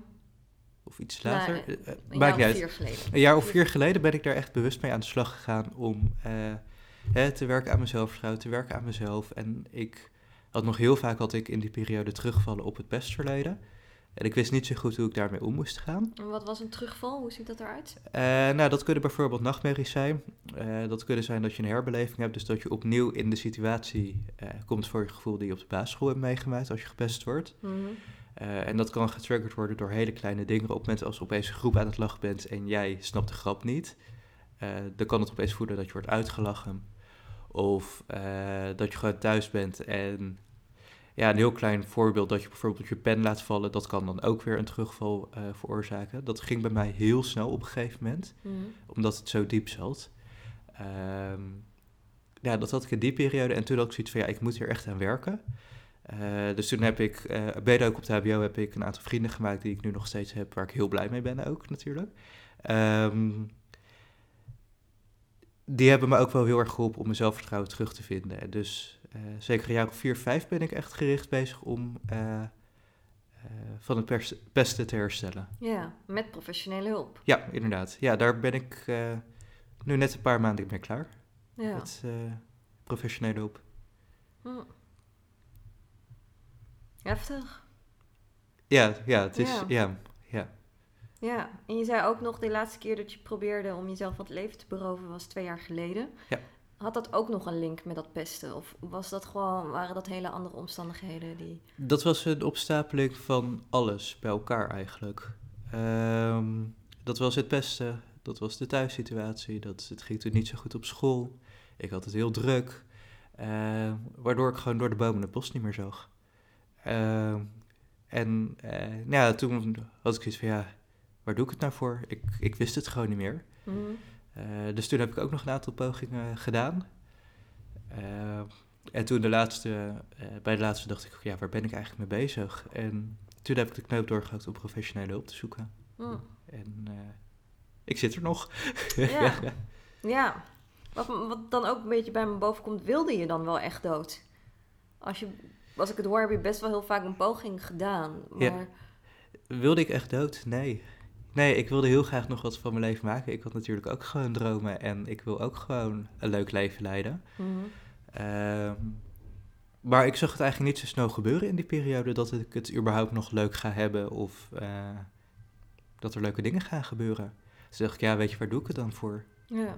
B: Of iets
A: Nou,
B: later.
A: eh,
B: Eh,
A: een jaar of vier geleden.
B: Een jaar of vier geleden ben ik daar echt bewust mee aan de slag gegaan om hè, te werken aan mezelf, vertrouwen, te werken aan mezelf. En ik had nog heel vaak had ik in die periode terugvallen op het pestverleden. En ik wist niet zo goed hoe ik daarmee om moest gaan.
A: En wat was een terugval? Hoe ziet dat eruit?
B: Eh, nou, dat kunnen bijvoorbeeld nachtmerries zijn. Eh, dat kunnen zijn dat je een herbeleving hebt, dus dat je opnieuw in de situatie eh, komt voor je gevoel die je op de basisschool hebt meegemaakt als je gepest wordt.
A: Mhm.
B: En dat kan getriggerd worden door hele kleine dingen. Op het moment als opeens een groep aan het lachen bent en jij snapt de grap niet, dan kan het opeens voeden dat je wordt uitgelachen. Of eh, dat je gewoon thuis bent en ja, een heel klein voorbeeld dat je bijvoorbeeld je pen laat vallen, dat kan dan ook weer een terugval veroorzaken. Dat ging bij mij heel snel op een gegeven moment,
A: Mhm.
B: omdat het zo diep zat. Ehm, ja, dat had ik in die periode en toen had ik zoiets van ja, ik moet hier echt aan werken. Eh, dus toen heb ik, eh mede ook op de HBO, heb ik een aantal vrienden gemaakt die ik nu nog steeds heb, waar ik heel blij mee ben ook natuurlijk. Ehm, die hebben me ook wel heel erg geholpen om mijn zelfvertrouwen terug te vinden. En dus eh, zeker een jaar of vier, vijf ben ik echt gericht bezig om eh, eh, van het pesten te herstellen.
A: Ja, met professionele hulp.
B: Ja, inderdaad. Ja, daar ben ik nu net een paar maanden mee klaar.
A: Ja.
B: Met professionele hulp.
A: Hm. Heftig.
B: Ja, ja, het is,
A: Ja.
B: ja, ja.
A: En je zei ook nog de laatste keer dat je probeerde om jezelf het leven te beroven was twee jaar geleden.
B: Ja.
A: Had dat ook nog een link met dat pesten? Of was dat gewoon, waren dat hele andere omstandigheden die...
B: Dat was een opstapeling van alles bij elkaar eigenlijk. Ehm, dat was het pesten, dat was de thuissituatie, dat, het ging toen niet zo goed op school. Ik had het heel druk, ehm, waardoor ik gewoon door de bomen het bos niet meer zag. Ehm, en eh, nou ja, toen had ik zoiets van ja, waar doe ik het nou voor? Ik, ik wist het gewoon niet meer. Eh, dus toen heb ik ook nog een aantal pogingen gedaan. Eh, en toen de laatste, eh, bij de laatste dacht ik, ja, waar ben ik eigenlijk mee bezig? En toen heb ik de knoop doorgehakt om professionele hulp te zoeken.
A: Hm.
B: En ik zit er nog.
A: Ja. Ja, wat, wat dan ook een beetje bij me boven komt, wilde je dan wel echt dood? Als, je, als ik het hoor, heb je best wel heel vaak een poging gedaan. Maar
B: Ja. Wilde ik echt dood? Nee. Nee, ik wilde heel graag nog wat van mijn leven maken. Ik had natuurlijk ook gewoon dromen en ik wil ook gewoon een leuk leven leiden.
A: Mhm.
B: Ehm, maar ik zag het eigenlijk niet zo snel gebeuren in die periode dat ik het überhaupt nog leuk ga hebben of eh, dat er leuke dingen gaan gebeuren. Dus dacht ik, ja, weet je, waar doe ik het dan voor?
A: ja.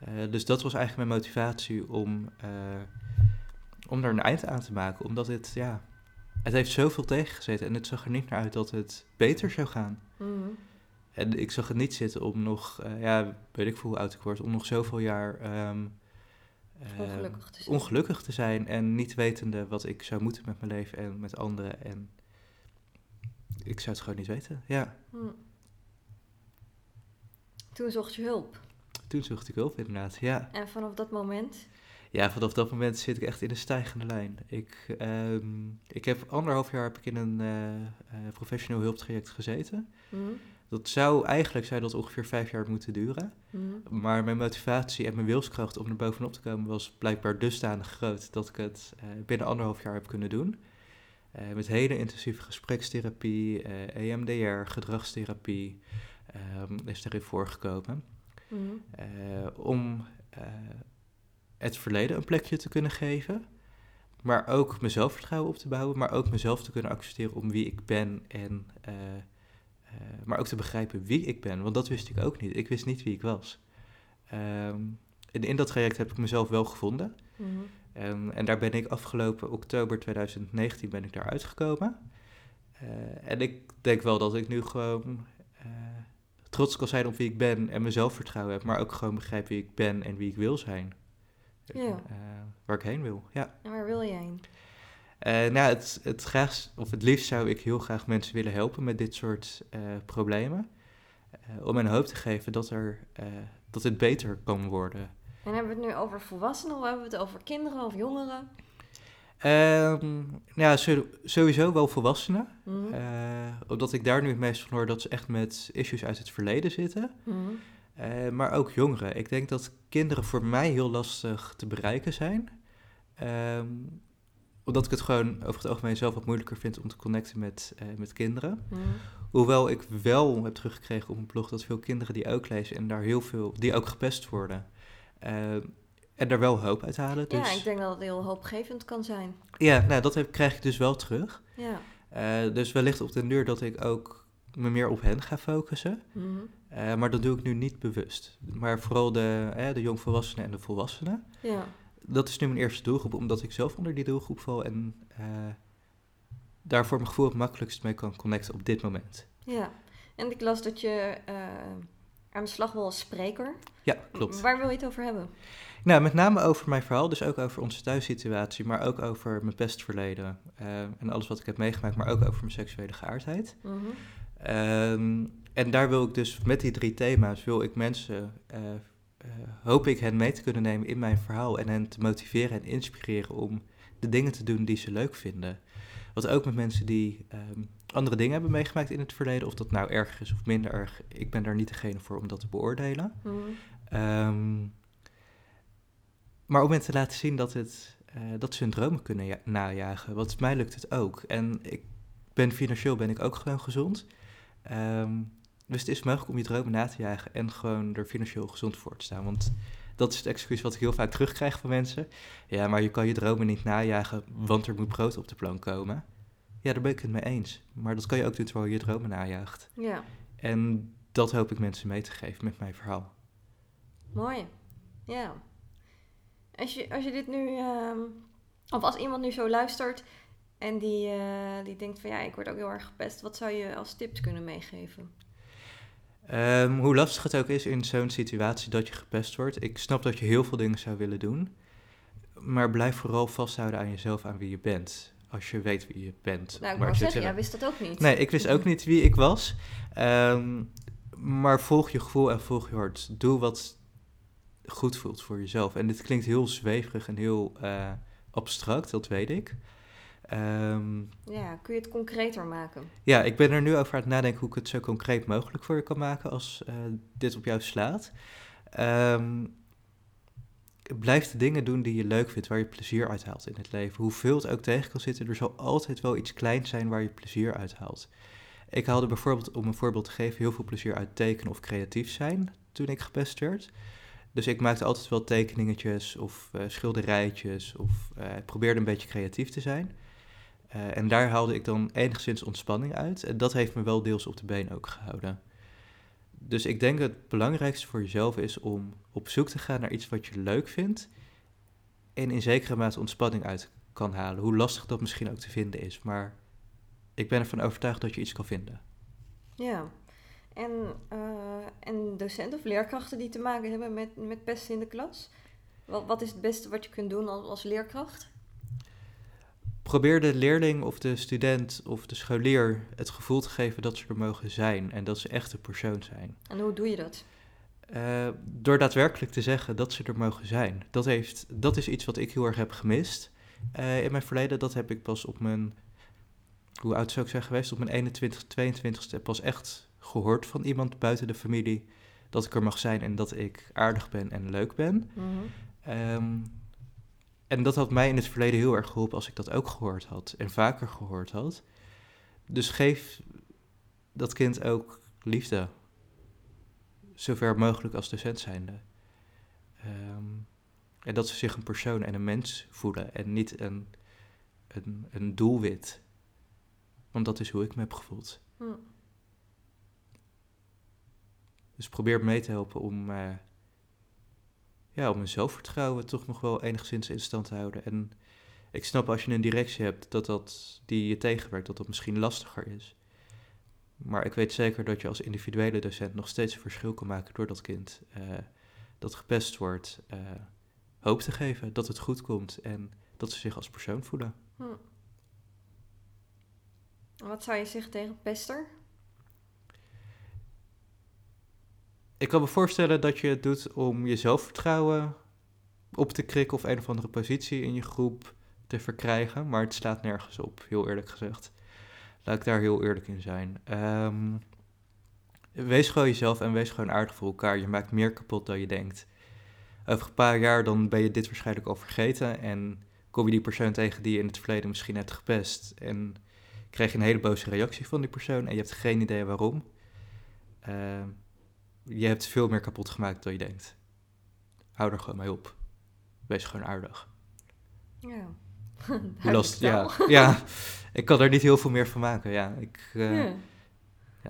B: Eh, dus dat was eigenlijk mijn motivatie om, eh, om er een eind aan te maken. Omdat het, ja, het heeft zoveel tegengezeten en het zag er niet naar uit dat het beter zou gaan.
A: Mhm.
B: En ik zag het niet zitten om nog, eh, ja, weet ik veel hoe oud ik word, om nog zoveel jaar ehm, ehm,
A: Ongelukkig te zijn.
B: ongelukkig te zijn en niet wetende wat ik zou moeten met mijn leven en met anderen. En ik zou het gewoon niet weten. Ja,
A: Hm. Toen zocht je hulp.
B: toen zocht ik hulp inderdaad. Ja.
A: En vanaf dat moment?
B: ja, vanaf dat moment zit ik echt in een stijgende lijn. Ik, ehm, ik heb anderhalf jaar heb ik in een eh, eh, professioneel hulptraject gezeten.
A: Mhm.
B: Dat zou eigenlijk zou dat ongeveer vijf jaar moeten duren.
A: Mhm.
B: Maar mijn motivatie en mijn wilskracht om er bovenop te komen was blijkbaar dusdanig groot dat ik het eh, binnen anderhalf jaar heb kunnen doen. Eh, met hele intensieve gesprekstherapie, eh, EMDR, gedragstherapie ehm, is erin voorgekomen.
A: Mhm.
B: Om het verleden een plekje te kunnen geven. Maar ook mijn zelfvertrouwen op te bouwen. Maar ook mezelf te kunnen accepteren om wie ik ben. En, maar ook te begrijpen wie ik ben. Want dat wist ik ook niet. Ik wist niet wie ik was. Ehm, en in dat traject heb ik mezelf wel gevonden.
A: Mhm.
B: En, en daar ben ik afgelopen oktober 2019 ben ik daar uitgekomen. Eh, en ik denk wel dat ik nu gewoon eh, trots kan zijn op wie ik ben en mijn zelfvertrouwen heb, maar ook gewoon begrijp wie ik ben en wie ik wil zijn.
A: Ja.
B: Eh, waar ik heen wil, ja.
A: En waar wil je heen?
B: Eh, nou, het, het, graag, of het liefst zou ik heel graag mensen willen helpen met dit soort eh, problemen. Eh, om hen hoop te geven dat, er, dat het beter kan worden.
A: En hebben we het nu over volwassenen of hebben we het over kinderen of jongeren?
B: Ehm, ja, zo- sowieso wel volwassenen.
A: Mhm.
B: Omdat ik daar nu het meest van hoor dat ze echt met issues uit het verleden zitten.
A: Mhm.
B: Maar ook jongeren. Ik denk dat kinderen voor mij heel lastig te bereiken zijn. Ehm, omdat ik het gewoon over het algemeen zelf wat moeilijker vind om te connecten met, eh, met kinderen. Hoewel ik wel heb teruggekregen op mijn blog dat veel kinderen die ook lezen en daar heel veel, die ook gepest worden. ehm, en daar wel hoop uit halen. Dus,
A: Ja, ik denk dat het heel hoopgevend kan zijn.
B: ja nou, dat heb, krijg ik dus wel terug.
A: Ja.
B: Eh, dus wellicht op den duur dat ik ook me meer op hen ga focussen.
A: Mhm.
B: Eh, maar dat doe ik nu niet bewust. Maar vooral de, eh, de jongvolwassenen en de volwassenen.
A: Ja.
B: Dat is nu mijn eerste doelgroep, omdat ik zelf onder die doelgroep val. En eh, daar voor mijn gevoel het makkelijkst mee kan connecten op dit moment.
A: Ja, en ik las dat je uh, aan de slag wil als spreker.
B: Ja, klopt.
A: Waar wil je het over hebben?
B: Nou, met name over mijn verhaal, dus ook over onze thuissituatie, maar ook over mijn pestverleden uh, en alles wat ik heb meegemaakt, maar ook over mijn seksuele geaardheid. Mm -hmm. en daar wil ik dus met die drie thema's, wil ik mensen, uh, hoop ik hen mee te kunnen nemen in mijn verhaal en hen te motiveren en inspireren om de dingen te doen die ze leuk vinden. Wat ook met mensen die um, andere dingen hebben meegemaakt in het verleden, of dat nou erg is of minder erg, ik ben daar niet degene voor om dat te beoordelen. Mm. Um, maar om hen te laten zien dat, het, uh, dat ze hun dromen kunnen najagen. Want mij lukt het ook. En ik ben financieel ben ik ook gewoon gezond. Um, dus het is mogelijk om je dromen na te jagen en gewoon er financieel gezond voor te staan. Want dat is het excuus wat ik heel vaak terugkrijg van mensen. Ja, maar je kan je dromen niet najagen, want er moet brood op de plank komen. Ja, daar ben ik het mee eens. Maar dat kan je ook doen terwijl je je dromen najaagt.
A: Ja.
B: En dat hoop ik mensen mee te geven met mijn verhaal.
A: Mooi. Ja. Als je, als je dit nu, uh, of als iemand nu zo luistert en die, uh, die denkt van ja, ik word ook heel erg gepest, wat zou je als tips kunnen meegeven?
B: Um, hoe lastig het ook is in zo'n situatie dat je gepest wordt. Ik snap dat je heel veel dingen zou willen doen. Maar blijf vooral vasthouden aan jezelf, aan wie je bent. Als je weet wie je bent.
A: Nou, ik
B: maar
A: zeggen, jij wist dat ook niet.
B: Nee, ik wist ook niet wie ik was. Um, maar volg je gevoel en volg je hart. Doe wat goed voelt voor jezelf. En dit klinkt heel zweverig en heel uh, abstract, dat weet ik. Um,
A: ja, kun je het concreter maken?
B: Ja, ik ben er nu over aan het nadenken hoe ik het zo concreet mogelijk voor je kan maken als uh, dit op jou slaat. Um, blijf de dingen doen die je leuk vindt, waar je plezier uit haalt in het leven. Hoeveel het ook tegen kan zitten, er zal altijd wel iets kleins zijn waar je plezier uit haalt. Ik haalde bijvoorbeeld, om een voorbeeld te geven, heel veel plezier uit tekenen of creatief zijn toen ik gepest werd. Dus ik maakte altijd wel tekeningetjes of uh, schilderijtjes of uh, ik probeerde een beetje creatief te zijn. Uh, en daar haalde ik dan enigszins ontspanning uit. En dat heeft me wel deels op de been ook gehouden. Dus ik denk dat het belangrijkste voor jezelf is om op zoek te gaan naar iets wat je leuk vindt. En in zekere mate ontspanning uit kan halen. Hoe lastig dat misschien ook te vinden is. Maar ik ben ervan overtuigd dat je iets kan vinden.
A: Ja, en, uh, en docenten of leerkrachten die te maken hebben met, met pesten in de klas? Wat, wat is het beste wat je kunt doen als, als leerkracht?
B: Probeer de leerling of de student of de scholier het gevoel te geven dat ze er mogen zijn en dat ze echt een persoon zijn.
A: En hoe doe je dat?
B: Uh, door daadwerkelijk te zeggen dat ze er mogen zijn. Dat, heeft, dat is iets wat ik heel erg heb gemist uh, in mijn verleden. Dat heb ik pas op mijn, hoe oud zou ik zijn geweest, op mijn 21, 22ste pas echt gehoord van iemand buiten de familie dat ik er mag zijn en dat ik aardig ben en leuk ben. Mm -hmm. um, en dat had mij in het verleden heel erg geholpen als ik dat ook gehoord had en vaker gehoord had. Dus geef dat kind ook liefde, zover mogelijk als docent zijnde. Um, en dat ze zich een persoon en een mens voelen en niet een, een, een doelwit. Want dat is hoe ik me heb gevoeld. Hm. Dus probeer mee te helpen om, uh, ja, om mijn zelfvertrouwen toch nog wel enigszins in stand te houden. En ik snap als je een directie hebt dat dat, die je tegenwerkt, dat dat misschien lastiger is. Maar ik weet zeker dat je als individuele docent nog steeds een verschil kan maken door dat kind uh, dat gepest wordt, uh, hoop te geven dat het goed komt en dat ze zich als persoon voelen. Hm.
A: Wat zou je zeggen tegen pester?
B: Ik kan me voorstellen dat je het doet om je zelfvertrouwen op te krikken of een of andere positie in je groep te verkrijgen, maar het slaat nergens op, heel eerlijk gezegd. Laat ik daar heel eerlijk in zijn. Um, wees gewoon jezelf en wees gewoon aardig voor elkaar. Je maakt meer kapot dan je denkt. Over een paar jaar dan ben je dit waarschijnlijk al vergeten en kom je die persoon tegen die je in het verleden misschien hebt gepest en krijg je een hele boze reactie van die persoon en je hebt geen idee waarom. Uh, je hebt veel meer kapot gemaakt dan je denkt. Hou er gewoon mee op. Wees gewoon aardig.
A: Ja.
B: Last, ja, ja, ik kan er niet heel veel meer van maken. Ja, ik, uh, ja.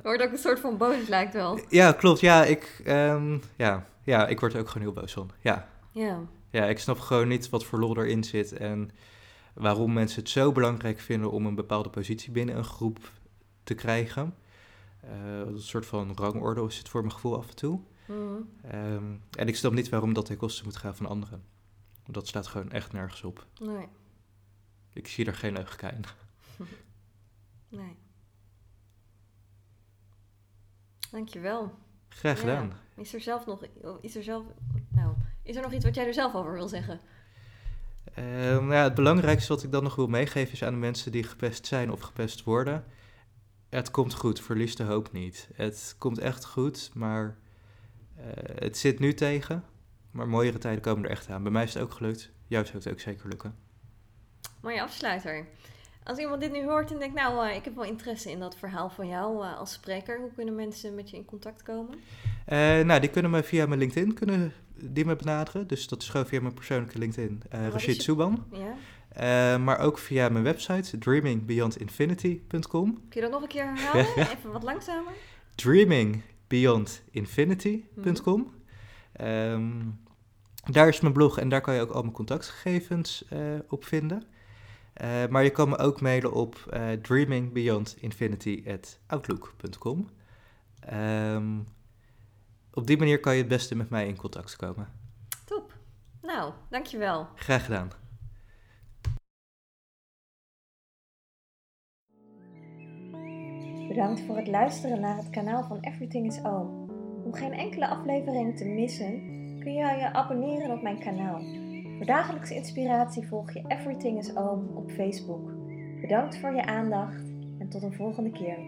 A: ook een soort van boos, lijkt wel.
B: Ja, klopt. Ja, ik, um, ja, ja, ik word er ook gewoon heel boos van. Ja.
A: Ja.
B: Ja, ik snap gewoon niet wat voor lol erin zit. En waarom mensen het zo belangrijk vinden om een bepaalde positie binnen een groep te krijgen. Uh, een soort van rangorde is het voor mijn gevoel af en toe. Mhm. Ehm, en ik snap niet waarom dat ten koste moet gaan van anderen. Dat staat gewoon echt nergens op.
A: Nee.
B: Ik zie er geen logica in.
A: nee. Dankjewel.
B: Graag gedaan.
A: Is er zelf nog, is er zelf, nou, is er nog iets wat jij er zelf over wil zeggen?
B: Um, ja, het belangrijkste wat ik dan nog wil meegeven is aan de mensen die gepest zijn of gepest worden. Het komt goed, verlies de hoop niet. Het komt echt goed, maar uh, het zit nu tegen. Maar mooiere tijden komen er echt aan. Bij mij is het ook gelukt. Jou zou het ook zeker lukken.
A: Mooie afsluiter. Als iemand dit nu hoort en denkt, nou, uh, ik heb wel interesse in dat verhaal van jou uh, als spreker, hoe kunnen mensen met je in contact komen?
B: Nou, die kunnen me via mijn LinkedIn kunnen die me benaderen. Dus dat is gewoon via mijn persoonlijke LinkedIn, Rashid je... Souban. Ja. Maar ook via mijn website, dreamingbeyondinfinity.com.
A: Kun je dat nog een keer herhalen? Even wat langzamer.
B: dreamingbeyondinfinity.com. Hmm. Um, daar is mijn blog en daar kan je ook al mijn contactgegevens op vinden. Uh, maar je kan me ook mailen op dreamingbeyondinfinity.outlook.com. Um, ehm, op die manier kan je het beste met mij in contact komen.
A: Top. Nou, dankjewel.
B: Graag gedaan.
A: Bedankt voor het luisteren naar het kanaal van Everything is Oom. Om geen enkele aflevering te missen, kun je je abonneren op mijn kanaal. Voor dagelijkse inspiratie volg je Everything is Oom op Facebook. Bedankt voor je aandacht en tot een volgende keer.